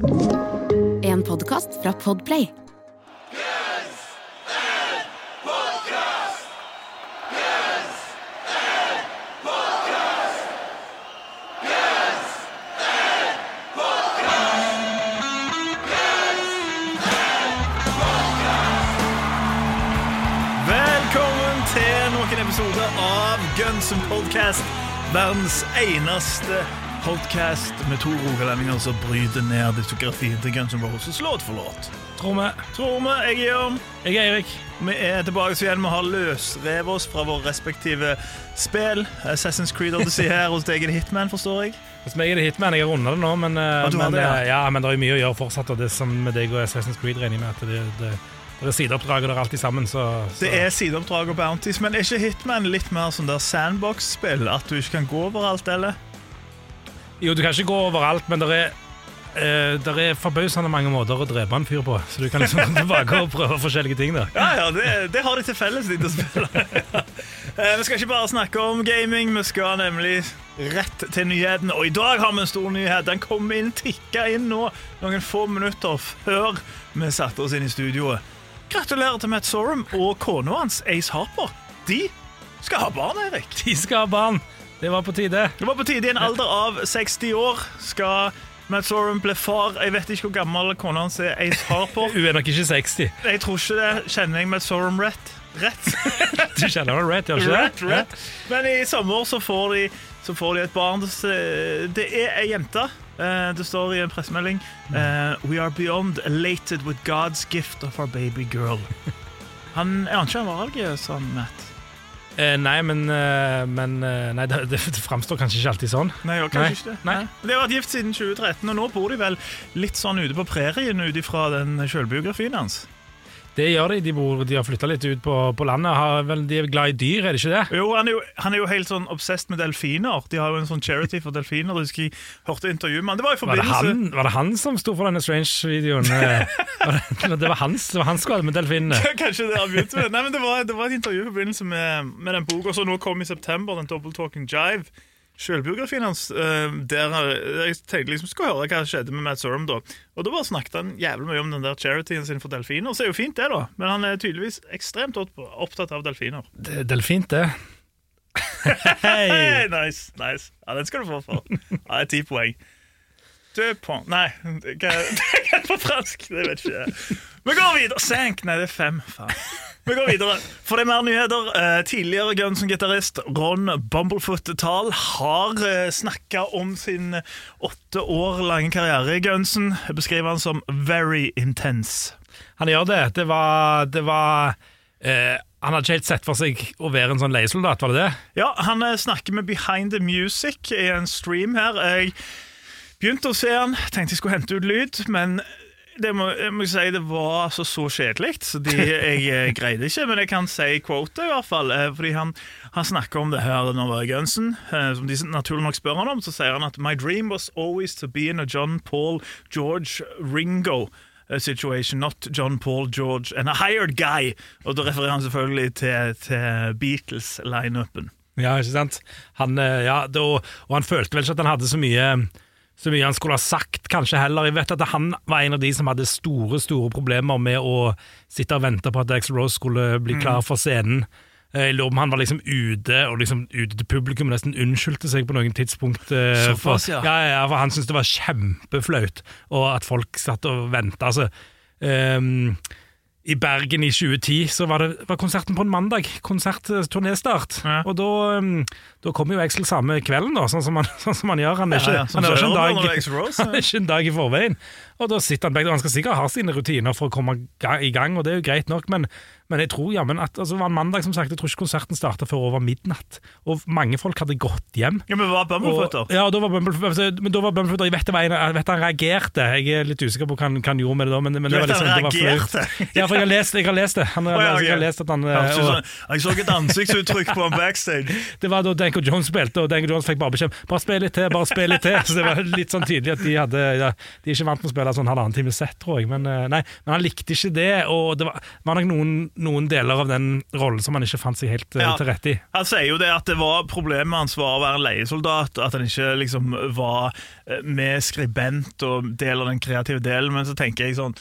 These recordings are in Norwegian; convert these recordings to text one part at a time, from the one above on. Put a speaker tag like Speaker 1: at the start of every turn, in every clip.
Speaker 1: En podkast fra Podplay.
Speaker 2: Velkommen til noen episoder av Guns Podcast. Verdens eneste podcast med to rogalendinger som bryter ned diskografien til Guns N' Roses låt for låt.
Speaker 3: Tror vi,
Speaker 2: jeg er Jørn.
Speaker 3: Jeg er Eirik.
Speaker 2: Vi er tilbake igjen. Vi har løsrevet oss fra våre respektive spill. Assassin's Creed Odyssey her hos deg er det Hitman, forstår jeg.
Speaker 3: Hos meg er det Hitman. Jeg har runda det nå, men, eh, men,
Speaker 2: det, ja.
Speaker 3: eh, ja, men det er mye å gjøre fortsatt. Og det som med deg og Assassin's Creed regner jeg med at det, det, det er sideoppdrag, og det er alltid sammen. Så, så.
Speaker 2: Det er sideoppdrag og bounties, men er ikke Hitman litt mer sånn der sandbox-spill? At du ikke kan gå overalt, eller?
Speaker 3: Jo, du kan ikke gå overalt, men det er Uh, det er forbausende mange måter å drepe en fyr på, så du kan liksom gå tilbake og prøve forskjellige ting. da
Speaker 2: Ja, ja, det, det har de til felles, de to spillene. uh, vi skal ikke bare snakke om gaming, vi skal nemlig rett til nyheten. Og i dag har vi en stor nyhet. Den kom inn, tikka inn nå, noen få minutter før vi satte oss inn i studioet. Gratulerer til Matt Sorum og kona hans, Ace Harper. De skal ha barn, Erik.
Speaker 3: De skal ha barn! Det var på tide.
Speaker 2: Det var på tide. I en alder av 60 år skal Matt Sorum ble far. Jeg vet ikke hvor gammel kona hans er, Ace Harper.
Speaker 3: Hun er nok ikke 60.
Speaker 2: Jeg tror ikke det. Kjenner jeg Matt Sorum rett? Rett?
Speaker 3: Du kjenner ham rett, gjør du ikke det?
Speaker 2: rett. rett. Men i sommer så får de, så får de et barn. Det det er ei jente. Eh, Det står i en pressemelding eh, We are beyond elated with God's gift of our baby girl. Han er aner ikke en valg, han Matt?
Speaker 3: Eh, nei, men, eh, men eh, Nei, det, det, framstår kanskje ikke alltid sånn.
Speaker 2: Nei, og kanskje ikke det.
Speaker 3: Nei.
Speaker 2: Men De har vært gift siden 2013, og nå bor de vel litt sånn ute på prærien ut ifra den sjølbiografien hans.
Speaker 3: Det gjør de. De, bor, de har flytta litt ut på, på landet. Har, vel, de er glad i dyr, er det ikke det?
Speaker 2: Jo, han er jo, han er jo helt sånn obsessed med delfiner. De har jo en sånn charity for delfiner. Husker jeg hørte intervjuet med han. Det var i
Speaker 3: Var det,
Speaker 2: forbindelse
Speaker 3: han, var det han som sto for denne Strange-videoen? Det, det var hans, det var hans skade med delfinene.
Speaker 2: Kanskje det har begynt med Nei, men det var, det var et intervju i forbindelse med, med den boka som nå kom i september, den Double Talking Jive. Selvbiografien hans. eh, der Jeg tenkte liksom skulle høre hva skjedde med Matt Sorum da. Og da bare snakket han jævlig mye om den der charityen sin for delfiner. Så er jo fint, det, da. Men han er tydeligvis ekstremt opptatt av delfiner.
Speaker 3: Det, delfint, det.
Speaker 2: Hey,
Speaker 3: Hei!
Speaker 2: nice, nice. Ja, den skal du få for. Ja, det er ti poeng. Deux på Nei, hva er ikke på fransk? Det vet ikke jeg. Vi går videre. Senk. Nei, det er fem. Faen. Vi går videre. For det er mer nyheter. Eh, tidligere Guns N'-gitarist Ron Bumblefoot Tal har uh, snakka om sin åtte år lange karriere i Gunsen. Jeg Beskriver han som very intense.
Speaker 3: Han gjør det. Det var, det var eh, Han hadde ikke helt sett for seg å være en sånn leiesoldat, var det det?
Speaker 2: Ja, han eh, snakker med Behind the Music i en stream her. Jeg begynte å se han, tenkte jeg skulle hente ut lyd, men det må, jeg må si det var altså så kjedelig, så jeg greide ikke. Men jeg kan si quota, i hvert fall. eh, Fordi han, han snakker om det her når i Gunsen. eh, Som de naturlig nok spør han om, så sier han at My dream was always to be in a John Paul George Ringo situation, not John Paul George and a hired guy. Og da refererer han selvfølgelig til, til Beatles-lineupen.
Speaker 3: Ja, ikke sant? Han, eh, ja, da, og han følte vel ikke at han hadde så mye så mye han skulle ha sagt, kanskje heller. Jeg vet at Han var en av de som hadde store store problemer med å sitte og vente på at Axel Rose skulle bli klar for scenen. Eh, Jeg lurer om han var liksom ute og liksom ute til publikum og nesten unnskyldte seg på noen tidspunkt. eh, for,
Speaker 2: ja.
Speaker 3: ja, ja, for han syntes det var kjempeflaut, og at folk satt og venta. Altså, ehm, I Bergen i 2010 så var det var konserten på en mandag. Konsert, turnestart.
Speaker 2: Ja.
Speaker 3: Og da, um, da kommer jo Axel samme kvelden, da, sånn som han, sånn som han gjør. Han er ikke,
Speaker 2: Ja, ja,
Speaker 3: han er ikke en dag,
Speaker 2: under Axl Rose,
Speaker 3: han er ikke en dag i forveien. Og da sitter han begge, han skal sikkert ha sine rutiner for å komme i gang, og det er jo greit nok, men, men jeg tror jammen at altså, det var en mandag, som sagt, jeg tror ikke konserten starta før over midnatt. Og mange folk hadde gått hjem.
Speaker 2: Ja, men var Bumblefoot,
Speaker 3: ja, da var Bumblefoot, altså, men da var Bumblefoot Jeg vet, en, jeg vet han reagerte. Jeg er litt usikker på hva han, hva han gjorde med det da. Men, men
Speaker 2: Du
Speaker 3: det var
Speaker 2: vet
Speaker 3: liksom,
Speaker 2: han
Speaker 3: det var
Speaker 2: reagerte?
Speaker 3: Ja, for jeg har lest, jeg har lest det. Han,
Speaker 2: oh, ja, okay.
Speaker 3: Jeg har lest at han og,
Speaker 2: sånn, Jeg så et ansiktsuttrykk på han backstage.
Speaker 3: Det var da Danko Jones spilte, og Danko Jones fikk bare beskjed Bare spill litt til, bare spill litt til. Så det var litt sånn tydelig at de hadde ja, De er ikke vant med å spille spille sånn halvannen time sett, tror jeg. Men, eh, nei, men han likte ikke det, og det var, var nok noen, noen deler av den rollen som han ikke fant seg helt eh,
Speaker 2: Ja.
Speaker 3: til rette i.
Speaker 2: Han sier jo det at det var problemet hans var å være leiesoldat, at han ikke liksom var eh, med skribent og del av den kreative delen, men så tenker jeg sånn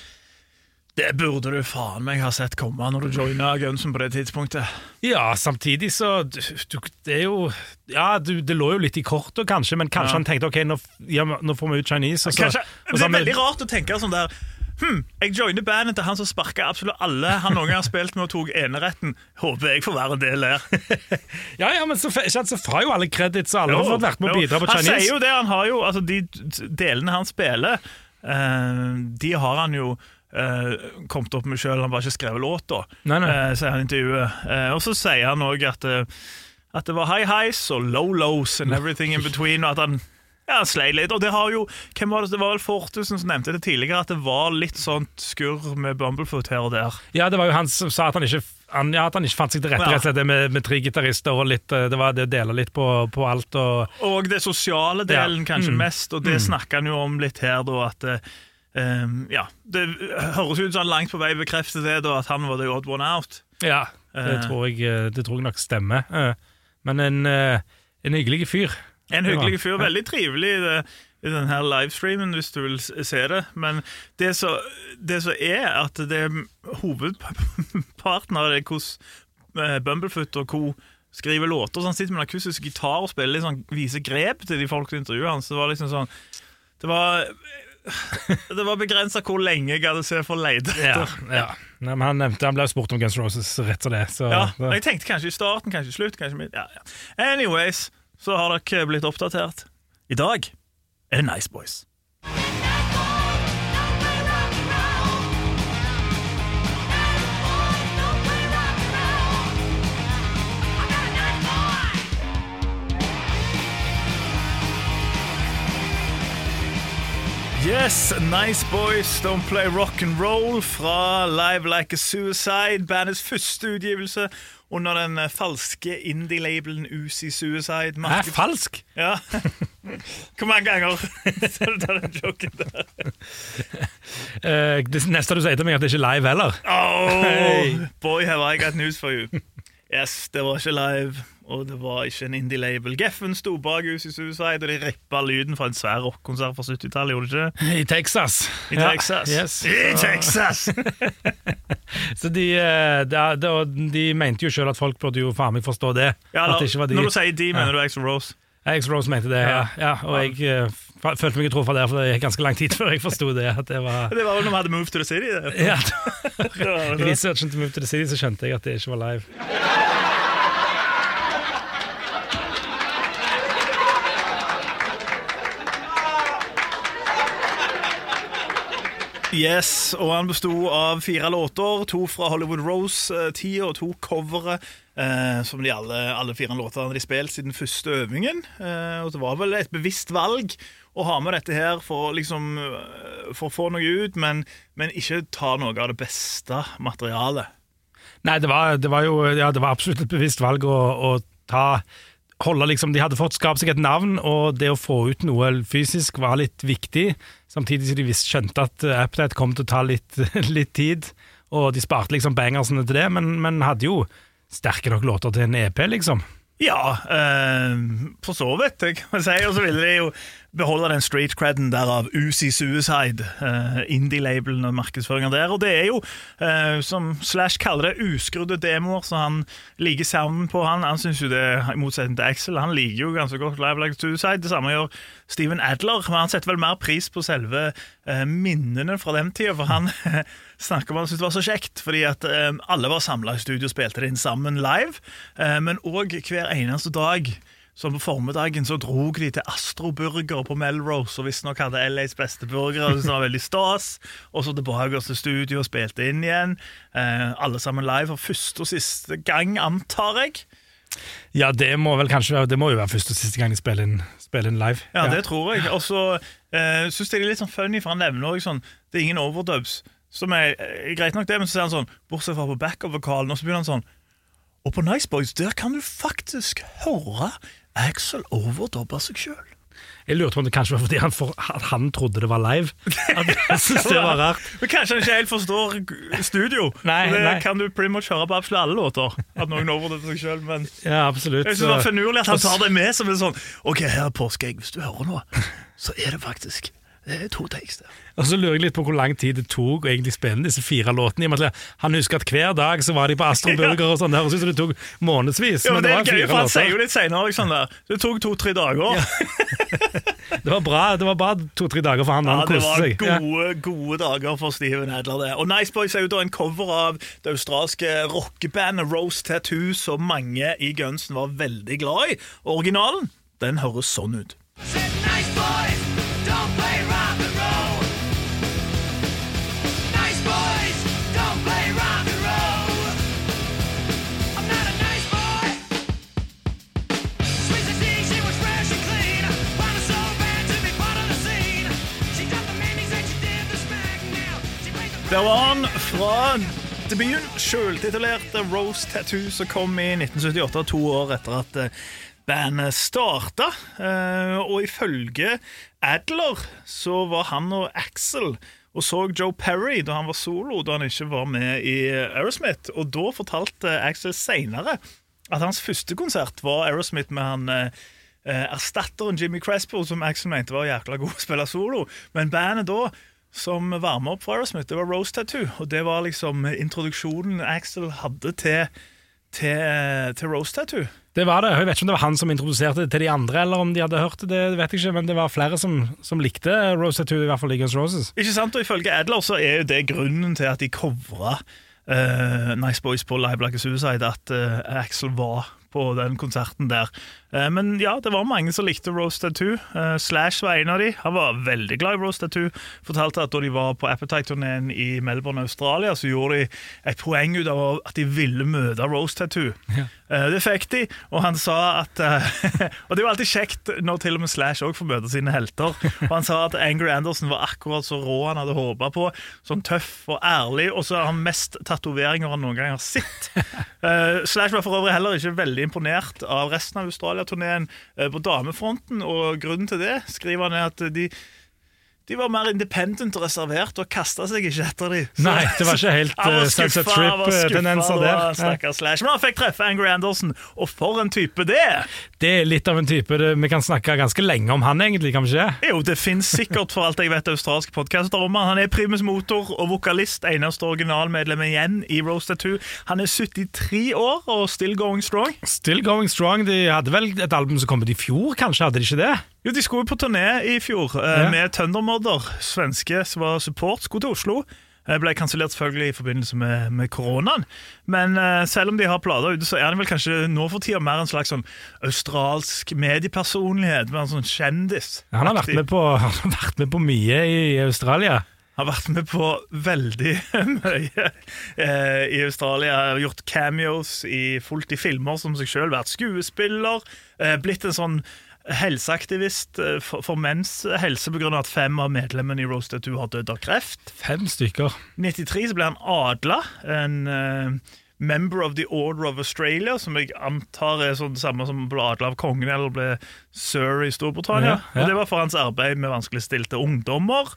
Speaker 2: det burde du faen meg ha sett komme når du joina Gunsen på det tidspunktet.
Speaker 3: Ja, samtidig så du, du, Det er jo Ja, du, det lå jo litt i kortet, kanskje, men kanskje
Speaker 2: Ja.
Speaker 3: han tenkte ok, nå, ja, nå får vi ut Chinese. Og så,
Speaker 2: Kanskje,
Speaker 3: og
Speaker 2: det er veldig rart å tenke sånn der Hm, jeg joiner bandet til han som sparka absolutt alle han noen gang har spilt med og tok eneretten. Håper jeg får være en del der.
Speaker 3: Ja, ja, men så, så får jo alle credits, og alle har fått vært med å bidra på Chinese.
Speaker 2: Han sier jo det, han har jo altså De delene han spiller, uh, de har han jo eh, kommet opp med sjøl, han bare ikke skrevet låta, uh, sier han i intervjuet. Uh, og så sier han òg at, eh, at det var high highs og low lows and everything in between, og at han ja, sleit litt. Og det har jo Hvem var det? Det var vel Fortusen som nevnte det tidligere, at det var litt sånt skurr med Bumblefoot her og der.
Speaker 3: Ja, det var jo han som sa at han ikke, han, ja, at han ikke fant seg til rette,
Speaker 2: Ja.
Speaker 3: det med, med tre gitarister og litt eh, Det var det å dele litt på, på alt og
Speaker 2: Og det sosiale delen
Speaker 3: Ja.
Speaker 2: kanskje
Speaker 3: Mm.
Speaker 2: mest, og det snakker han jo om litt her, da, at eh, um, Ja, det høres ut som han langt på vei bekrefter det, da, at han var the odd one out.
Speaker 3: Ja, det,
Speaker 2: Eh.
Speaker 3: tror, jeg, eh, det tror jeg nok stemmer. Eh, Men en, en hyggelig fyr.
Speaker 2: En hyggelig fyr, veldig trivelig i, det, i denne livestreamen, hvis du vil se det. Men det som er, at det er hovedparten av det hvordan Bumblefoot og co. skriver låter. Så han sitter med en akustisk gitar og spiller litt sånn, viser grep til de folk som intervjuer han. Så det var liksom sånn Det var det var begrensa hvor lenge jeg hadde sett for å lete etter.
Speaker 3: ja. Nei, men han, nevnte, han ble spurt om Guns Roses rett som det. Så,
Speaker 2: Ja,
Speaker 3: det-
Speaker 2: jeg tenkte kanskje i starten, kanskje i slutt. Kanskje midt. Ja, ja. Anyways, så har dere blitt oppdatert. I dag er det Nice Boys. Yes, Nice Boys Don't Play Rock and Roll fra Live Like a Suicide, bandets første utgivelse under den eh, falske indie-labelen Uzi Suicide.
Speaker 3: Hæ,
Speaker 2: Marked-
Speaker 3: falsk?
Speaker 2: Ja. Hvor mange ganger skal du ta den joken der?
Speaker 3: Uh, det neste du sier til meg, er at det ikke er live heller.
Speaker 2: Oh,
Speaker 3: Hey.
Speaker 2: boy, have I got news for you. Yes, det var ikke live, og det var ikke en indie-label. Geffen sto bak Usi Suicide, og de rippa lyden fra en svær rockkonsert fra 70-tallet, gjorde de ikke?
Speaker 3: I Texas.
Speaker 2: I
Speaker 3: Ja,
Speaker 2: Texas.
Speaker 3: yes.
Speaker 2: I Texas!
Speaker 3: Så de, eh, de, de, mente jo sjøl at folk burde jo faen meg forstå det.
Speaker 2: Ja, da,
Speaker 3: det de.
Speaker 2: Når du sier de, mener du Axel Rose?
Speaker 3: X Rose mente det, ja. ja og jeg eh, følte meg truffet der, for det gikk ganske lang tid før jeg forsto det. Det var
Speaker 2: Det var vel når vi hadde Move to the City. Det.
Speaker 3: Ja, I researchen til Move to the City så skjønte jeg at det ikke var live.
Speaker 2: Yes, og han besto av fire låter. To fra Hollywood Rose-tida og to covere. Eh, som de alle, alle fire låtene de spilt siden første øvingen. Eh, og det var vel et bevisst valg å ha med dette her for, liksom, eh, for å få noe ut, men, men ikke ta noe av det beste materialet.
Speaker 3: Nei, det var, det var jo ja, det var absolutt et bevisst valg å, å ta liksom, De hadde fått skapt seg et navn, og det å få ut noe fysisk var litt viktig. Samtidig som de visst skjønte at eh, Appdate kom til å ta litt, litt tid. Og de sparte liksom bangersene til det, men, men hadde jo sterke nok låter til en EP, liksom.
Speaker 2: Ja, øh, for så vidt. Kan si, Og så ville de jo beholde den street creden der av Uzi Suicide, uh, indie-labelen og markedsføringa der. Og det er jo, uh, som Slash kaller det, uskrudde demoer, så han liker sounden på han. Han syns jo det, i motsetning til Axel, han liker jo ganske godt Live Like Suicide. Det samme gjør Steven Adler, men han setter vel mer pris på selve uh, minnene fra den tida, for han snakker om han syntes det var så kjekt, fordi at alle var samla i studio og spilte det inn sammen live, men òg hver eneste dag. Så på formiddagen så drog de til Astro Burger på Melrose, og visstnok hadde LAs beste burgere, og det var veldig stas. Og så tilbake til studio og spilte inn igjen. Eh, alle sammen live for første og siste gang, antar jeg.
Speaker 3: Ja, det må vel kanskje være Det må jo være første og siste gang de spiller inn, spiller inn live.
Speaker 2: Ja, det tror jeg. Og så eh, syns jeg det er litt sånn funny, for han nevner også sånn Det er ingen overdubs. Som er eh, greit nok, det, men så sier han sånn Bortsett fra på backup-vokalen, og så begynner han sånn Og på Nice Boys, der kan du faktisk høre Axel overdobba seg sjøl.
Speaker 3: Jeg lurte på om det kanskje var fordi han, for, han trodde det var live. Jeg synes det var rart.
Speaker 2: Men kanskje han ikke helt forstår studio.
Speaker 3: Nei,
Speaker 2: det
Speaker 3: nei.
Speaker 2: kan du pretty much høre på absolutt alle låter. At noen overvurderer seg selv, men
Speaker 3: Ja, absolutt.
Speaker 2: jeg synes det var finurlig at han tar det med som en sånn OK, her er påskeegg. Hvis du hører noe, så er det faktisk det er to tekster.
Speaker 3: Og så lurer jeg litt på hvor lang tid det tok å egentlig spille disse fire låtene. i og Han husker at hver dag så var de på Astro Burger og sånn. Det høres ut som det tok månedsvis.
Speaker 2: Ja, men det er
Speaker 3: var
Speaker 2: gøy,
Speaker 3: fire
Speaker 2: for Han sier jo litt seinere liksom der. Det tok to-tre dager.
Speaker 3: Det var bra det var bare to-tre dager for han.
Speaker 2: Ja,
Speaker 3: han koste
Speaker 2: var
Speaker 3: seg. Ja.
Speaker 2: gode, gode dager for Steven Adler. det. Og Nice Boys er jo da en cover av det australske rockebandet Rose Tattoo, som mange i Gunsen var veldig glad i. Originalen den høres sånn ut.
Speaker 4: Said nice boys, don't play
Speaker 2: Der var han fra debuten, sjøltitulerte Rose Tattoo, som kom i 1978, to år etter at eh, bandet starta. Eh, Og ifølge Adler så var han og Axel og så Joe Perry da han var solo, da han ikke var med i Aerosmith. Og da fortalte Axel seinere at hans første konsert var Aerosmith med han eh, erstatteren Jimmy Crespo, som Axel mente var jækla god å spille solo. Men bandet da som varma opp for Aerosmith, det var Rose Tattoo. Og det var liksom introduksjonen Axel hadde til, til, til Rose Tattoo.
Speaker 3: Det var det. Jeg vet ikke om det var han som introduserte det til de andre, eller om de hadde hørt det, det vet jeg ikke, men det var flere som, som likte Rose Tattoo, i hvert fall Ligas Roses.
Speaker 2: Ikke sant? Og ifølge Adler så er jo det grunnen til at de covra uh, Nice Boys på Live Like a Suicide, at uh, Axel var på den konserten der. Eh, men ja, det var mange som likte Rose Tattoo. Eh, Slash var en av de. Han var veldig glad i Rose Tattoo. Fortalte at da de var på Appetite-turneen i Melbourne, Australia, så gjorde de et poeng ut av at de ville møte Rose Tattoo. Ja. det fikk de, og han sa at eh, Og det er jo alltid kjekt når til og med Slash òg får møte sine helter. Og han sa at Angry Anderson var akkurat så rå han hadde håpa på. Sånn tøff og ærlig, og så har han mest tatoveringer han noen gang har sett. Eh, Slash var for øvrig heller ikke veldig imponert av resten av Australia-turneen eh, på damefronten, og grunnen til det skriver han er at de de var mer independent og reservert og kasta seg ikke etter dem.
Speaker 3: Nei, det var ikke helt,
Speaker 2: uh,
Speaker 3: Sunset Trip-tendenser der.
Speaker 2: Stakkars Slash. Men han fikk treffe Angry Anderson, og for en type det er!
Speaker 3: Det er litt av en type det, Vi kan snakke ganske lenge om han, egentlig, kan vi ikke?
Speaker 2: Jo, det finnes sikkert for alt jeg vet australske podcaster om han. Han er primus motor og vokalist, eneste originalmedlem igjen i Rose Tattoo. Han er 73 år og still going strong.
Speaker 3: Still going strong. De hadde vel et album som kom ut i fjor, kanskje? Hadde de ikke det?
Speaker 2: Jo, De skulle på turné i fjor eh,
Speaker 3: Ja.
Speaker 2: med Thundermodder, svenske som var support, skulle til Oslo. Eh, Ble kansellert selvfølgelig i forbindelse med, med koronaen. Men eh, selv om de har plater ute, så er de vel kanskje nå for tida mer en slags sånn australsk mediepersonlighet. Mer en sånn kjendis.
Speaker 3: Han har på, han har vært med på mye i Australia.
Speaker 2: Har vært med på veldig mye eh, i Australia. Har gjort cameos i fullt i filmer som seg sjøl, vært skuespiller. Blitt en sånn helseaktivist eh, for, for menns helse pga. at fem av medlemmene i Rose Tattoo har dødd av kreft.
Speaker 3: Fem stykker.
Speaker 2: I 93 så ble han adla. En uh, member of the Order of Australia, som jeg antar er sånn det samme som ble adla av kongen eller ble sir i Storbritannia.
Speaker 3: Ja, ja.
Speaker 2: Og Det var for hans arbeid med vanskeligstilte ungdommer.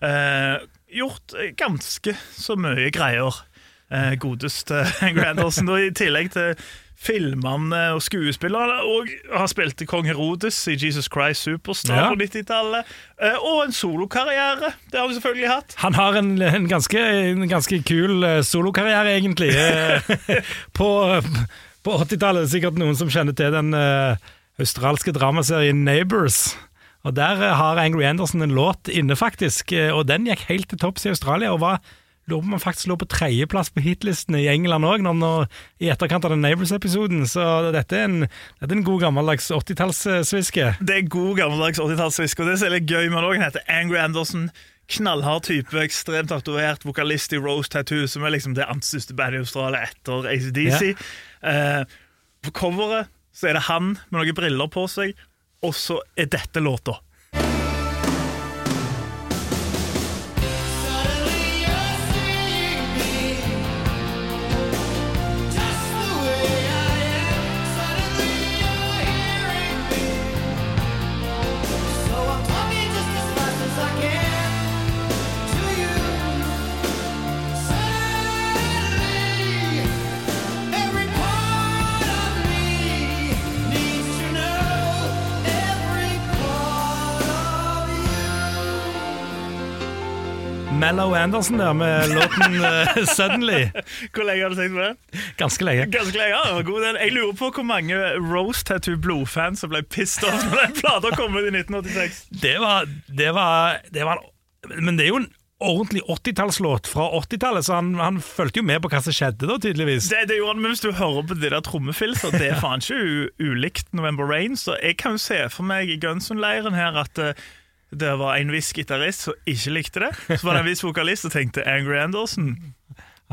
Speaker 2: Eh, gjort eh, ganske så mye greier. Eh, godeste Angry Anderson. Og I tillegg til filmene og skuespillerne, og har spilt i Kong Herodes i Jesus Christ Superstar
Speaker 3: Ja.
Speaker 2: på 90-tallet. Eh, og en solokarriere. Det har vi selvfølgelig hatt.
Speaker 3: Han har en, en, ganske, en ganske kul eh, solokarriere, egentlig. Eh, på på 80-tallet er det sikkert noen som kjenner til den australske dramaserien Neighbours. Og Der har Angry Anderson en låt inne, faktisk, og den gikk helt til topps i Australia. og var Lurer på om han faktisk lå på tredjeplass på hitlistene i England òg, i etterkant av den Neighbours-episoden. Så dette er en, dette er en god gammeldags 80-tallssviske.
Speaker 2: Det er god gammeldags 80-tallssviske, og det som er litt gøy med den han heter Angry Anderson. Knallhard type, ekstremt tatovert, vokalist i Rose Tattoo, som er liksom det annet største bandet i Australia etter ACDC. Eh, på coveret så er det han med noen briller på seg, og så er dette låta.
Speaker 3: Mellow Anderson der med låten uh, 'Suddenly'.
Speaker 2: Hvor lenge har du tenkt på det?
Speaker 3: Ganske lenge.
Speaker 2: Ganske lenge. ja, god del. Jeg lurer på hvor mange Rose Tattoo blodfans som ble pissed off når den plata kom ut i 1986.
Speaker 3: Det var, det var, det var Men det er jo en ordentlig 80-tallslåt fra 80-tallet, så han, han fulgte jo med på hva som skjedde da, tydeligvis.
Speaker 2: Det, det gjorde han, men Hvis du hører på det der trommefilset, det er faen ikke ulikt November Rain. Så jeg kan jo se for meg i Gunson-leiren her at eh, det var en viss gitarist som ikke likte det. Så var det en viss vokalist som tenkte Angry Anderson.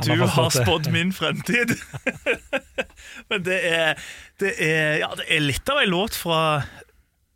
Speaker 2: Du
Speaker 3: har
Speaker 2: spådd min fremtid. Men det er, det er Ja, det er litt av ei låt fra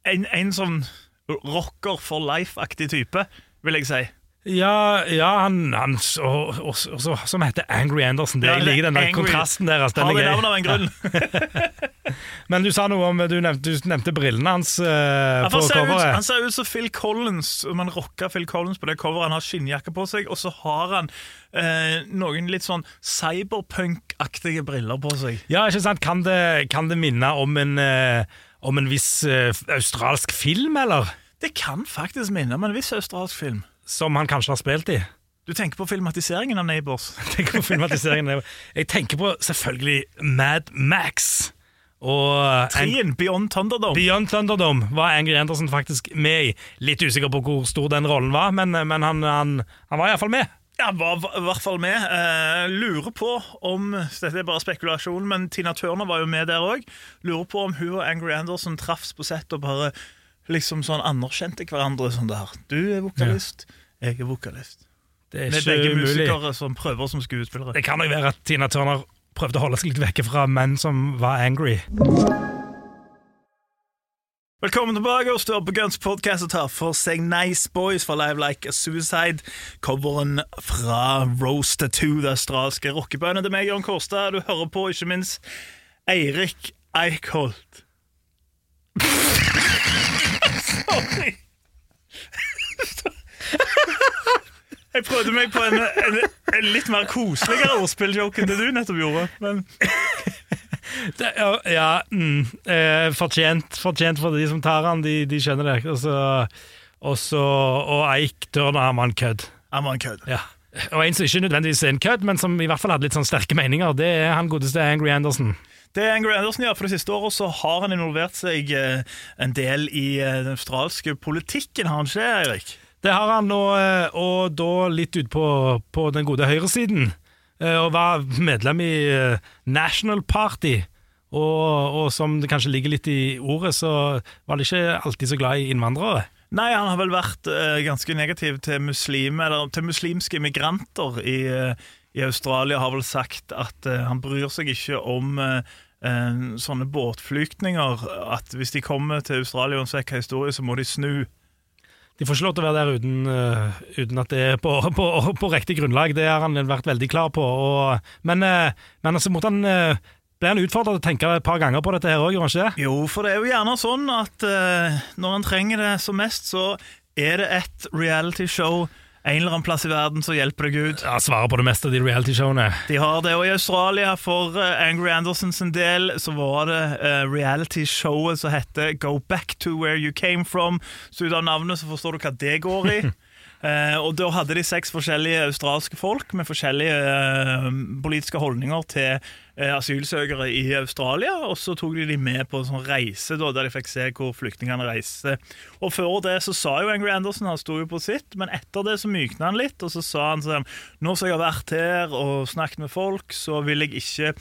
Speaker 2: en, en sånn rocker for life-aktig type, vil jeg si.
Speaker 3: Ja, ja han, han og, og, og, så- som heter Angry Anderson. Det,
Speaker 2: Ja,
Speaker 3: jeg
Speaker 2: er
Speaker 3: liker den der
Speaker 2: Angry.
Speaker 3: kontrasten der. Altså, den
Speaker 2: Har
Speaker 3: vi
Speaker 2: navnet av en grunn?
Speaker 3: Men du sa noe om Du nevnte, du nevnte brillene hans uh,
Speaker 2: ja,
Speaker 3: på coveret.
Speaker 2: han ser ut som Phil Collins. Man rocker Phil Collins på det coveret. Han har skinnjakke på seg, og så har han eh, noen litt sånn cyberpunk-aktige briller på seg.
Speaker 3: Ja, ikke sant? Kan det, kan det minne om en, eh, om en viss eh, australsk film, eller?
Speaker 2: Det kan faktisk minne om en viss australsk film.
Speaker 3: Som han kanskje har spilt i?
Speaker 2: Du tenker på filmatiseringen av Neighbors?
Speaker 3: tenker på filmatiseringen. av Neighbors. Jeg tenker på selvfølgelig Mad Max. Og
Speaker 2: Trien, Beyond Thunderdome.
Speaker 3: Beyond Thunderdome var Angry Anderson faktisk med i. Litt usikker på hvor stor den rollen var, men, men han, han, han var iallfall med.
Speaker 2: Ja, var i hvert fall med. Eh, lurer på om Dette er bare spekulasjon, men Tina Turner var jo med der òg. Lurer på om hun og Angry Anderson traffs på sett og bare liksom sånn anerkjente hverandre sånn der. Du er vokalist, jeg er vokalist.
Speaker 3: Det er
Speaker 2: Med begge
Speaker 3: umulig.
Speaker 2: musikere som prøver som skuespillere.
Speaker 3: Det kan nok være at Tina Turner prøvde å holde seg litt vekke fra menn som var angry.
Speaker 2: Velkommen tilbake og stør på Guns podcast og tar for seg Nice Boys fra Live Like a Suicide. Coveren fra Rose Tattoo, det australske rockebandet er meg, Jørn Kårstad. Du hører på ikke minst Eirik Eickholt. Sorry. Jeg prøvde meg på en, en, en litt mer koseligere ordspilljoke enn det du nettopp gjorde. Men
Speaker 3: Det, ja, ja mm, eh, fortjent, fortjent for de som tar han, de, de skjønner det. Og så, og Eik Turner er man kødd.
Speaker 2: Er man kødd.
Speaker 3: Ja. Og en som ikke nødvendigvis er en kødd, men som i hvert fall hadde litt sånn sterke meninger, det er han godeste Angry Anderson.
Speaker 2: Det er Angry Anderson, ja. For det siste året så har han involvert seg eh, en del i eh, den australske politikken, har han ikke, Eirik?
Speaker 3: Det har han, og, eh, og da litt ut på, på den gode høyresiden. Og var medlem i National Party. Og, og som det kanskje ligger litt i ordet, så var han ikke alltid så glad i innvandrere.
Speaker 2: Nei, han har vel vært uh, ganske negativ til muslim, eller til muslimske migranter i, uh, i Australia. Har vel sagt at uh, han bryr seg ikke om eh, sånne båtflyktninger. At hvis de kommer til Australia uansett hva historie, så må de snu.
Speaker 3: De får ikke lov til å være der uten, uh, uten at det er på, på, på riktig grunnlag. Det har han vært veldig klar på. Og, men, uh, men så måtte han, uh, ble han utfordret til å tenke et par ganger på dette her òg, gjorde han ikke?
Speaker 2: Jo, for det er jo gjerne sånn at eh, når han trenger det som mest, så er det et realityshow en eller annen plass i verden som hjelper deg ut.
Speaker 3: Ja, Svarer på det meste av de realityshowene.
Speaker 2: De har det, og i Australia for eh, Angry Anderson sin del så var det uh, reality-showet som heter Go Back to Where You Came From. Så ut av navnet så forstår du hva det går i. Uh, og da hadde de seks forskjellige australske folk med forskjellige uh, politiske holdninger til asylsøkere i Australia, og så tok de de med på en sånn reise da, der de fikk se hvor flyktningene reiste. Og før det så sa jo Angry Anderson, han sto jo på sitt, men etter det så mykna han litt, og så sa han sånn Nå som jeg har vært her og snakket med folk, så vil jeg ikke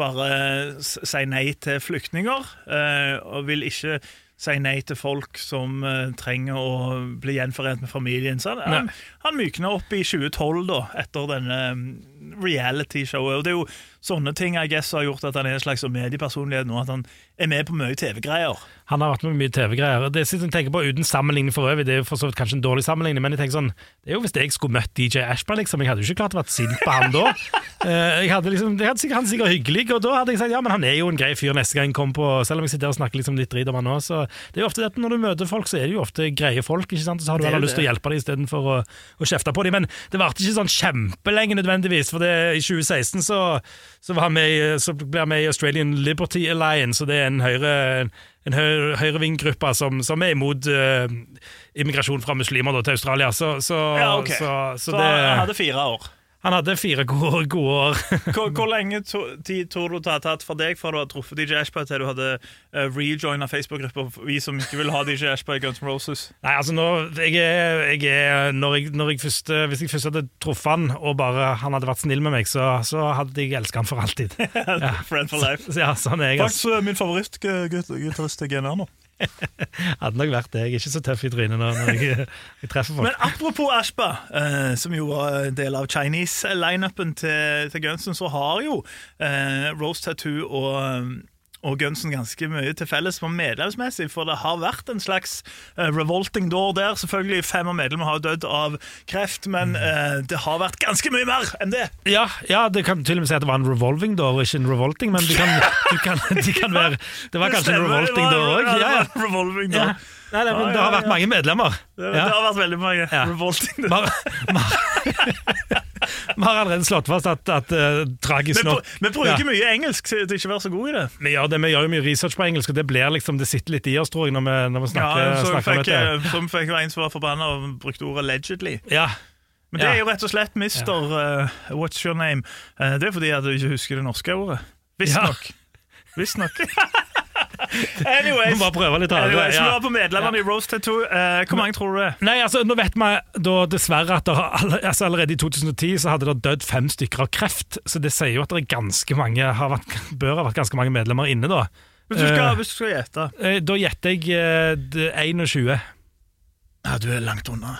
Speaker 2: bare si nei til flyktninger, eh, og vil ikke si nei til folk som eh, trenger å bli gjenforent med familien. Så han, han, han mykna opp i 2012, da, etter denne reality-showet. Og det er jo sånne ting jeg guess har gjort at han er en slags mediepersonlighet nå, at han er med på mye TV-greier.
Speaker 3: Han har vært med på mye TV-greier. Det jeg tenker på Uten sammenligning for øvrig, det er jo for så vidt kanskje en dårlig sammenligning, men jeg tenker sånn, det er jo hvis jeg skulle møtt DJ Ashba, liksom. Jeg hadde jo ikke klart å være sint på han da. Eh, jeg hadde liksom, jeg hadde sikkert, han sikkert hyggelig, og da hadde jeg sagt ja, men han er jo en grei fyr neste gang jeg kommer på Selv om jeg sitter og snakker liksom litt drit om han nå, så det er jo ofte dette når du møter folk, så er det jo ofte greie folk, ikke sant? Så har du
Speaker 2: er
Speaker 3: heller lyst til å hjelpe dem istedenfor å, å kjefte på dem. Men det varte ikke sånn kjempelenge nødvendigvis, for det, i 2016 så, så, var med, så ble han med i Australian Liberty Alliance, og det er en høyre en høyre, høyrevinggruppe som, som er imot uh, immigrasjon fra muslimer da, til Australia. Så, så,
Speaker 2: Ja, ok.
Speaker 3: så, så,
Speaker 2: Så
Speaker 3: det,
Speaker 2: han hadde fire år.
Speaker 3: Han hadde fire gode, gode år.
Speaker 2: Hvor, hvor lenge tid tror du det har tatt for deg fra du har truffet DJ Ashba til du hadde uh, rejoina Facebook-gruppa vi som ikke vil ha DJ Ashba i Guns N' Roses?
Speaker 3: Nei, altså nå, jeg er, jeg er når jeg, når jeg først, Hvis jeg først hadde truffet han, og bare han hadde vært snill med meg, så, så hadde jeg elsket han for alltid. Ja,
Speaker 2: Friend for life.
Speaker 3: ja sånn er jeg. Altså.
Speaker 2: Faktisk min favorittgitarist er GNR nå.
Speaker 3: Hadde nok vært det. Jeg er ikke så tøff i trynet nå når jeg, jeg treffer folk.
Speaker 2: Men apropos Ashba, eh, som jo var en del av Chinese-lineupen til, til Gunsen, så har jo eh, Rose Tattoo og, og Gunsen ganske mye til felles på medlemsmessig, for det har vært en slags uh, revolting door der. Selvfølgelig, fem av medlemmene har dødd av kreft, men uh, det har vært ganske mye mer enn det.
Speaker 3: Ja, ja, det kan til og med si at det var en revolving door, ikke en revolting, men de kan, de kan, de kan være Det var kanskje en
Speaker 2: stemmer, det
Speaker 3: revolting
Speaker 2: var-
Speaker 3: door òg.
Speaker 2: ja, det
Speaker 3: Ja, Ja. Nei, nei, men det har vært mange medlemmer.
Speaker 2: Det, det har vært veldig mange revolting door.
Speaker 3: Mar har- vi har- allerede slått fast at, at uh, tragisk nok
Speaker 2: vi bruker
Speaker 3: Ja.
Speaker 2: mye engelsk til ikke å være så gode i det.
Speaker 3: Vi gjør, det, vi gjør jo mye research på engelsk, og det blir liksom, det sitter litt i oss, tror jeg, når vi, når vi snakker,
Speaker 2: Ja, så
Speaker 3: snakker om
Speaker 2: fikk,
Speaker 3: dette.
Speaker 2: eh, som fikk en som var forbanna og brukte ordet 'allegedly'.
Speaker 3: Ja,
Speaker 2: Men det
Speaker 3: Ja.
Speaker 2: er jo rett og slett mister uh, What's your name? Uh, det er fordi at du ikke husker det norske ordet. Visstnok. Visstnok. Anyways.
Speaker 3: må bare prøve litt hardere.
Speaker 2: Anyways,
Speaker 3: Ja.
Speaker 2: på medlemmene i Rose Tattoo. Eh, hvor mange tror du det er?
Speaker 3: Nei, altså, nå vet vi da dessverre at har, altså, allerede i 2010 så hadde det dødd fem stykker av kreft, så det sier jo at det er ganske mange, har vært, bør ha vært ganske mange medlemmer inne da.
Speaker 2: Hvis du skal,
Speaker 3: Eh.
Speaker 2: hvis du skal gjette.
Speaker 3: Eh, Da gjetter jeg eh, 21.
Speaker 2: Ja, du er langt unna.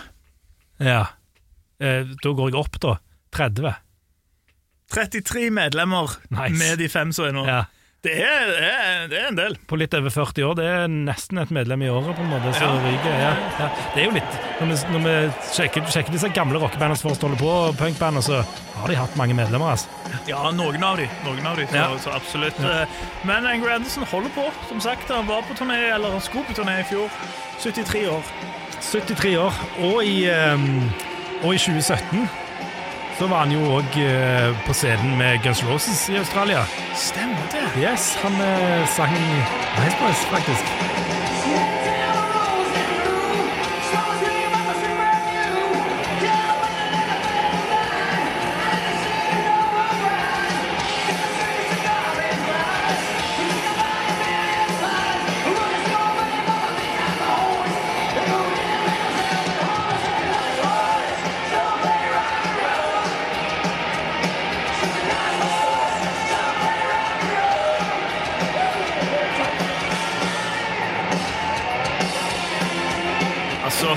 Speaker 3: Ja. Eh, Da går jeg opp, da. 30.
Speaker 2: 33 medlemmer
Speaker 3: Nice.
Speaker 2: med de fem som er nå.
Speaker 3: Ja.
Speaker 2: Det, er, det, er, det er en del.
Speaker 3: På litt over 40 år. Det er nesten et medlem i året, på en måte. Så
Speaker 2: Ja.
Speaker 3: ryker, ja. Ja. Det er jo litt Når vi, når vi sjekker, sjekker disse gamle rockebandene som fortsatt holder på, punkbandene, så har de hatt mange medlemmer. altså.
Speaker 2: Ja, noen av de. Noen av de så, så absolutt. Eh, Men Angry Anderson holder på. Som sagt, Han var på turné, eller han skulle på turné i fjor. 73 år.
Speaker 3: 73 år, og i, um, og i 2017 så var han jo òg på scenen med Guns Roses i Australia.
Speaker 2: Stemmer det.
Speaker 3: Yes, han eh, sang Nice Boys, faktisk.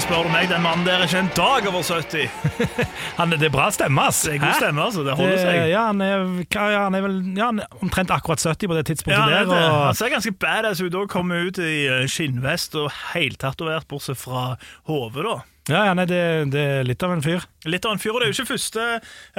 Speaker 2: Spør du meg, den mannen der er ikke en dag over 70.
Speaker 3: Han, det er bra stemme, ass.
Speaker 2: Det er god stemme, altså. Det holder
Speaker 3: Det,
Speaker 2: seg.
Speaker 3: ja, han er, hva, ja, han er vel ja, han er omtrent akkurat 70 på det tidspunktet
Speaker 2: Ja,
Speaker 3: der. Og,
Speaker 2: Han ser ganske badass ut. òg. kommer ut i eh, skinnvest og heltatovert, bortsett fra hodet, da.
Speaker 3: ja, ja, nei, det, det er litt av en fyr.
Speaker 2: Litt av en fyr, og Det er jo ikke første,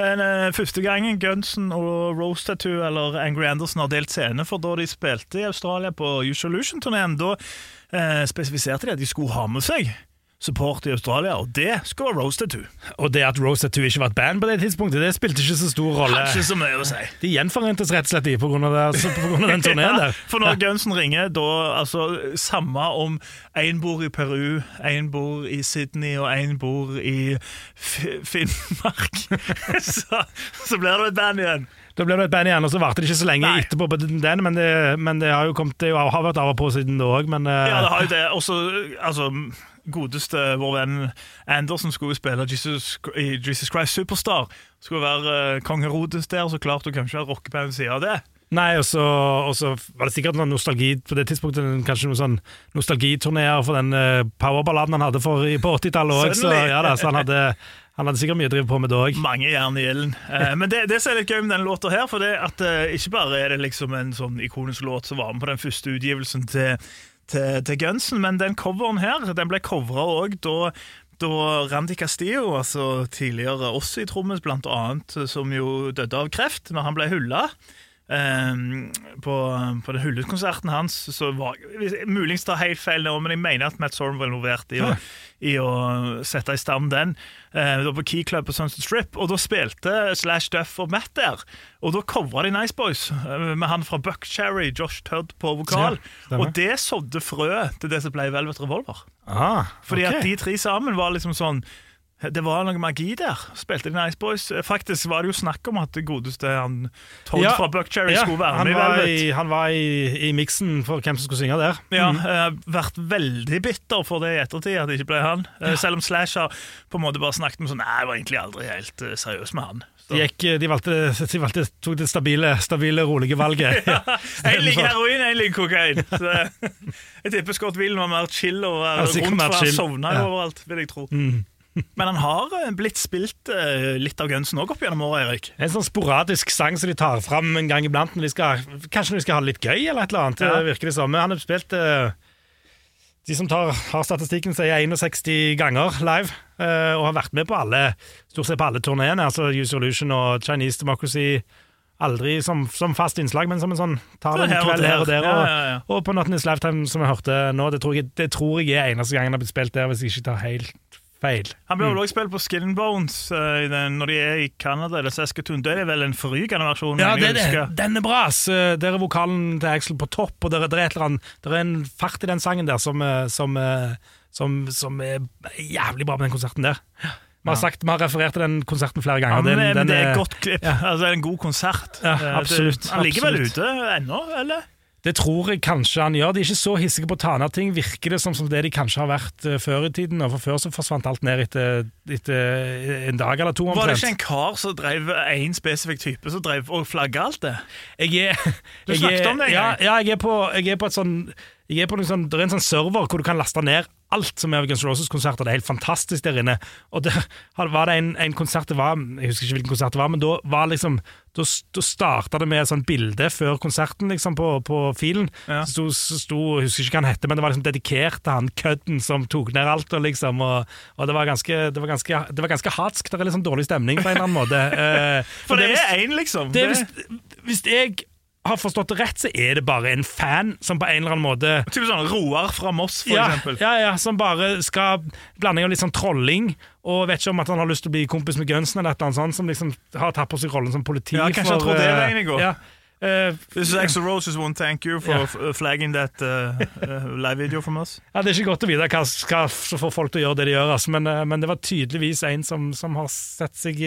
Speaker 2: en, første gangen Gunsen og Rose Tattoo eller Angry Anderson har delt scene, for da de spilte i Australia på Usolution-turneen, da eh, spesifiserte de at de skulle ha med seg support i Australia, og det skulle være Rose Tattoo.
Speaker 3: Og det at Rose Tattoo ikke var et band på det tidspunktet, det spilte ikke så stor rolle.
Speaker 2: Ikke så mye å si.
Speaker 3: De gjenforentes rett og slett i på grunn av, det, altså, på grunn av den turneen
Speaker 2: Ja,
Speaker 3: der.
Speaker 2: for når Gunsen ringer, da altså Samme om én bor i Peru, én bor i Sydney og én bor i Finnmark, så, så blir det et band igjen.
Speaker 3: Da ble det et band igjen, og så varte det ikke så lenge
Speaker 2: Nei.
Speaker 3: etterpå på den, men det, men det har jo kommet, det har vært av og på siden da òg, men eh,
Speaker 2: Ja, det har jo det. Også, altså, godeste vår venn Anderson skulle spille Jesus, Jesus Christ Superstar. Skulle være uh, kong Herodes der, så klart du kanskje ikke ha på ved siden av det.
Speaker 3: Nei, og så, var det sikkert noen nostalgi på det tidspunktet, kanskje noen sånn nostalgiturneer for den uh, powerballaden han hadde for, på 80-tallet òg, så, ja, da, så han, hadde, han hadde sikkert mye å drive på med da òg.
Speaker 2: Mange jern i ilden. Eh, men det, det som er litt gøy med denne låta her, for det at eh, ikke bare er det liksom en sånn ikonisk låt som var med på den første utgivelsen til, til, til Gunsen, men den coveren her den ble covra òg da da Randy Castillo, altså tidligere Ossi-trommis blant annet, som jo døde av kreft når han ble hylla ehm, på, på den hyllestkonserten hans, så var Muligens tar helt feil nå, men jeg mener at Matt Sorum var involvert i å, i å sette i stand den. Det var på Key Club på Sunset Strip, og da spilte Slash Duff og Matt der. Og da covra de Nice Boys eh, med han fra Buckcherry, Josh Tudd, på vokal.
Speaker 3: Ja,
Speaker 2: og det sådde frø til det som ble Velvet Revolver.
Speaker 3: Ah,
Speaker 2: Fordi at de tre sammen var liksom sånn Det var noe magi der. Spilte de Nice Boys. Faktisk var det jo snakk om at det godeste han Todd
Speaker 3: Ja,
Speaker 2: fra Buckcherry
Speaker 3: ja,
Speaker 2: skulle være med i
Speaker 3: var
Speaker 2: Velvet.
Speaker 3: i, han var i, i miksen for hvem som skulle synge der.
Speaker 2: Ja,
Speaker 3: Mm.
Speaker 2: eh, Vært veldig bitter for det i ettertid, at det ikke ble han. Eh, Selv om Slash har på en måte bare snakket med sånn Nei, jeg var egentlig aldri helt eh, seriøs med han.
Speaker 3: De, gikk, de, valgte, de valgte, tok det stabile, stabile rolige valget.
Speaker 2: En liker heroin, én liker kokain. Så, jeg tipper Scott Whelan var mer chill og
Speaker 3: Ja,
Speaker 2: rundt, for han sovna
Speaker 3: Ja.
Speaker 2: overalt, vil jeg tro. Men han har eh, blitt spilt eh, litt av Gunsen òg opp gjennom året, Erik.
Speaker 3: En sånn sporadisk sang som de tar fram en gang iblant. Når de skal, kanskje når de skal ha det litt gøy, eller et eller annet.
Speaker 2: Ja.
Speaker 3: Det virker det som. Han har spilt eh, De som tar, har statistikken, sier 61 ganger live. eh, og har vært med på alle stort sett på alle turneene. Altså Use Illusion og Chinese Democracy. Aldri som, som fast innslag, men som en sånn tar det en kveld her og
Speaker 2: der.
Speaker 3: Og,
Speaker 2: Ja, ja,
Speaker 3: og på Not This Lifetime, som jeg hørte nå, det tror jeg, det tror jeg er eneste gangen han har blitt spilt der, hvis jeg ikke tar helt feil.
Speaker 2: Han ble vel også spille på Skin Bones uh, den, når de er i Canada eller Saskatoon. Det er vel en forrykende versjon.
Speaker 3: Ja, det det. Den er bra. Eh, Der er vokalen til Axel på topp, og der, er- der er et eller annet Der er en fart i den sangen der som, eh, som, eh, som, som er jævlig bra på den konserten der. Vi har, sagt, vi har referert til den konserten flere
Speaker 2: Ja,
Speaker 3: ganger.
Speaker 2: men,
Speaker 3: Den- den
Speaker 2: det er et godt klipp.
Speaker 3: Ja.
Speaker 2: Altså, det er en god konsert.
Speaker 3: Ja,
Speaker 2: absolutt. det- Han ligger vel ute ennå, eller?
Speaker 3: Det tror jeg kanskje han gjør. De er ikke så hissige på å ta ned ting. Virker det som, som det de kanskje har vært eh, før i tiden. Og for Før så forsvant alt ned etter, etter en dag eller to. omtrent.
Speaker 2: Var det ikke en kar som drev én spesifikk type som drev og flagga alt det?
Speaker 3: Jeg er,
Speaker 2: Du
Speaker 3: jeg er-
Speaker 2: om det en
Speaker 3: ja, ja, jeg er på, jeg er på et sånn jeg er på noen sånn, Det er en sånn server hvor du kan laste ned alt som er av Guns Roses-konserter. Det er helt fantastisk der inne. Og der var det en, en konsert det var Jeg husker ikke hvilken konsert det var, men da var liksom Da, da starta det med et sånt bilde før konserten liksom på, på filen.
Speaker 2: Ja.
Speaker 3: Så sto, jeg husker ikke hva han hette, men det var liksom dedikert til han kødden som tok ned alt. Og liksom, og, og det var ganske Det var ganske, det var ganske hatsk. Det er sånn dårlig stemning på en eller annen måte. Eh,
Speaker 2: For det er én, liksom.
Speaker 3: det hvis, hvis jeg har forstått det rett, så er det bare en fan som på en eller annen måte
Speaker 2: Typ sånn Roar fra Moss, for
Speaker 3: ja,
Speaker 2: eksempel.
Speaker 3: ja, ja, som bare skal Blanding av litt sånn trolling, og vet ikke om at han har lyst til å bli kompis med Gunsen, eller annet sånt, som liksom har tatt på seg rollen som politi.
Speaker 2: Ja, kanskje han
Speaker 3: trodde
Speaker 2: tror det er
Speaker 3: eh,
Speaker 2: veien å gå.
Speaker 3: Ja, Uh,
Speaker 2: This is Axel Roses won't thank you for yeah. flagging that uh, uh, live video from us.
Speaker 3: ja, Det er ikke godt å vite hva hva som får folk til å gjøre det de gjør, altså, men, eh, men det var tydeligvis en som, som har sett seg,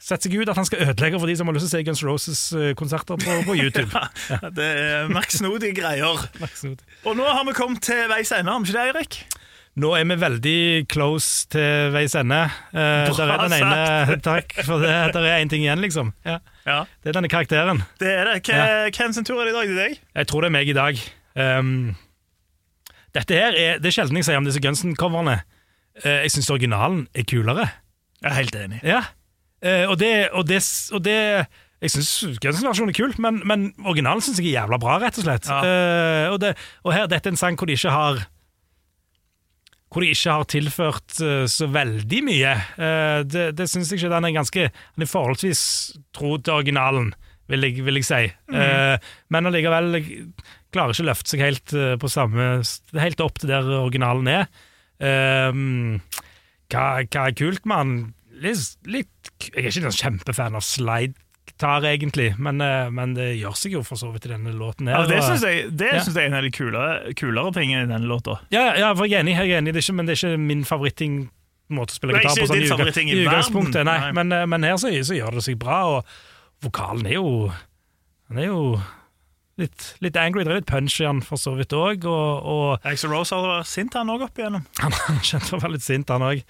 Speaker 3: eh, sett seg ut at han skal ødelegge for de som har lyst til å se Guns Roses-konserter på, på YouTube.
Speaker 2: Det er merksnodige greier. Og nå har vi kommet til veis ende, har vi ikke det, Eirik?
Speaker 3: Nå er vi veldig close til veis ende. Eh, der er den ene, takk for det. Der er én ting igjen, liksom. Ja,
Speaker 2: Ja,
Speaker 3: det er denne karakteren.
Speaker 2: det er det. Hva- Hvem sin tur er det i dag? Det er deg?
Speaker 3: Jeg tror det er meg i dag. Um, dette her er, Det er sjelden jeg sier om disse Gunsen-coverne. Uh, jeg syns originalen er kulere.
Speaker 2: Jeg er helt enig.
Speaker 3: Ja. Eh, og det, og det, og det Jeg syns Guns-versjonen er kul, men, men originalen syns jeg er jævla bra, rett og slett.
Speaker 2: Ja.
Speaker 3: Eh, og, det, og her, dette er en sang hvor de ikke har hvor de ikke har tilført uh, så veldig mye. Uh, det det syns jeg ikke. Den er ganske Den er forholdsvis tro til originalen, vil jeg, vil jeg si. Eh, men allikevel klarer ikke å løfte seg helt på samme helt opp til der originalen er. Hva, hva er kult han? Litt, litt, jeg er ikke en kjempefan av slide-gitar, egentlig, men, eh, men det gjør seg jo for så vidt i denne låten. her.
Speaker 2: Ja, det syns jeg, det
Speaker 3: Ja.
Speaker 2: jeg er en av de kulere, kulere tingene i denne låta.
Speaker 3: Ja, ja, jeg er enig, jeg er enig. Det er ikke, men det er ikke min favoritting måte å spille gitar på. Sånn, i,
Speaker 2: i
Speaker 3: i utgangspunktet, nei.
Speaker 2: nei.
Speaker 3: Men, eh, men her så, så gjør det seg bra, og vokalen er jo Den er jo litt, litt angry. Det er litt punch i han for så vidt òg, og, og
Speaker 2: Axel Rose har vært sint, han òg, opp igjennom.
Speaker 3: han har kjent for å være litt sint, han òg.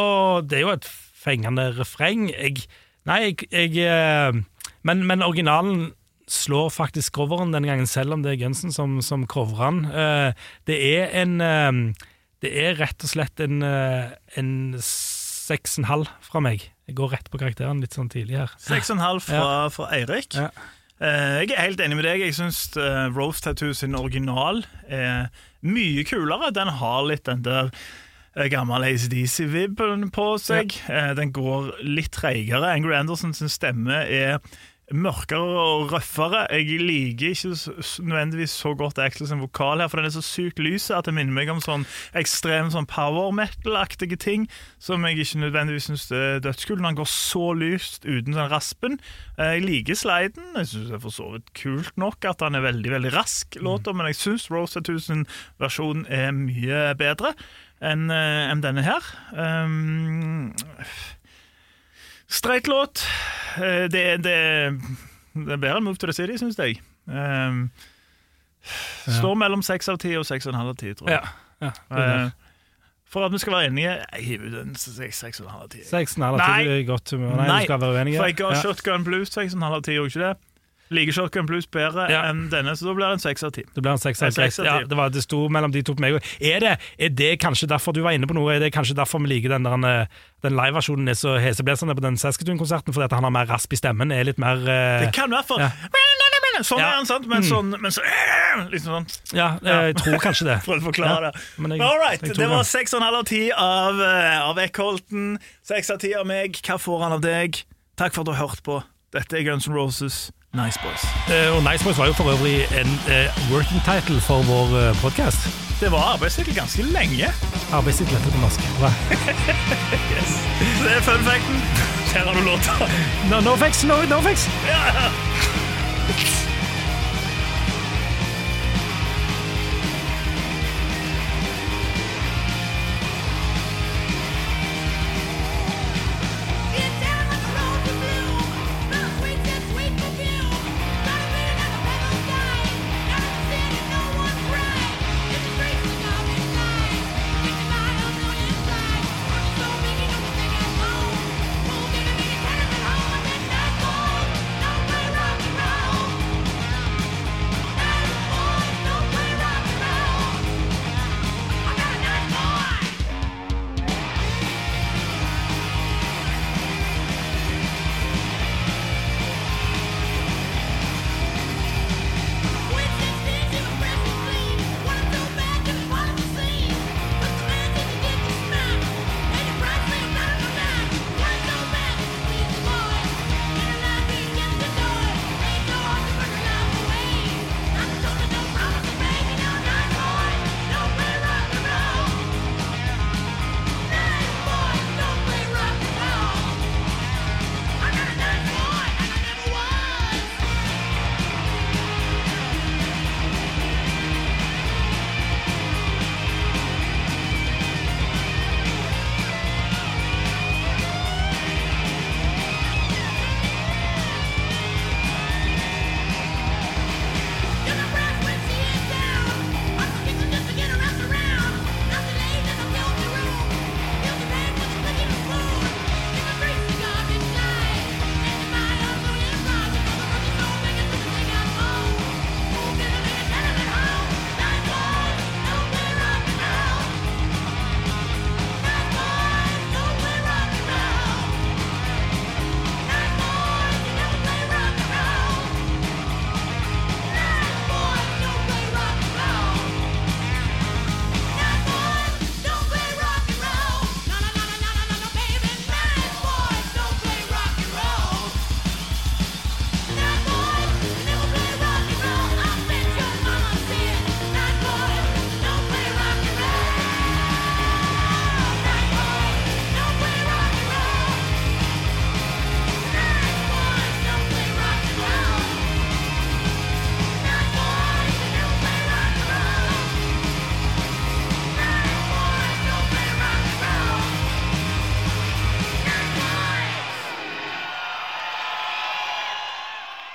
Speaker 3: Og det er jo et fengende refreng. Jeg, nei, jeg, jeg eh, men, men originalen slår faktisk coveren denne gangen, selv om det er Gunsen som, som covrer den. Eh, det er en eh, Det er rett og slett en, en seks og en halv fra meg. Jeg går rett på karakteren litt sånn tidlig her.
Speaker 2: 6,5 fra, fra Eirik.
Speaker 3: Ja.
Speaker 2: Jeg er helt enig med deg. Jeg syns Rose Tattoo sin original er mye kulere. Den har litt den der gammel ACDC-vib på seg. Ja. Den går litt treigere. Angry Anderson sin stemme er mørkere og røffere. Jeg liker ikke nødvendigvis så godt Axel sin vokal her, for den er så sykt lys at det minner meg om sånn ekstrem sånn power metal-aktige ting, som jeg ikke nødvendigvis syns er dødskult når han går så lyst uten den raspen. Jeg liker sliden. Jeg syns det er for så vidt kult nok at han er veldig veldig rask, låter, men jeg syns Rose 1000-versjonen er mye bedre enn eh, enn denne her. Um, Streit låt. Eh, Det, det, det er bedre enn Move to the City, syns jeg. Um, står mellom seks av ti og seks og en halv av ti, tror jeg.
Speaker 3: Ja.
Speaker 2: Eh, for at vi skal være enige, jeg hiver ut en seks og en halv av ti.
Speaker 3: Seks, nei,
Speaker 2: Nei.
Speaker 3: Nei, du skal være
Speaker 2: for jeg ga. Shotgun Blues seks og en halv av ti, gjorde ikke det? Liker Shotgun Blues bedre
Speaker 3: Ja.
Speaker 2: enn denne, så da blir det en seks av ti.
Speaker 3: Det blir en seks av
Speaker 2: av
Speaker 3: Ja, det, var, det sto mellom de to på meg òg. Er, det- er det kanskje derfor du var inne på noe? Er det kanskje derfor vi liker den, der, eh, den liveversjonen er så heseblesende på den Saskatoon-konserten? Fordi at han har mer rasp i stemmen? Er litt mer uh,
Speaker 2: Det kan være for
Speaker 3: Ja.
Speaker 2: Sånn.
Speaker 3: Mm.
Speaker 2: er han, sant? Men sånn, men så, liksom sånn.
Speaker 3: Ja, jeg tror kanskje det.
Speaker 2: For å forklare det.
Speaker 3: men jeg-
Speaker 2: All right, det var seks og en halv av ti av, eh, av Eckholten. Seks av ti av meg. Hva får han av deg? Takk for at du har hørt på. Dette er Guns N' Roses. Nice Boys.
Speaker 3: Eh, og Nice Boys var jo for øvrig en eh, working title for vår uh, podkast.
Speaker 2: Det var arbeidstittel ganske lenge.
Speaker 3: Arbeidstittel etter det på norsk.
Speaker 2: yes. Det er fun facten. Her har du låta.
Speaker 3: No, no fix, no, no fix!
Speaker 4: Get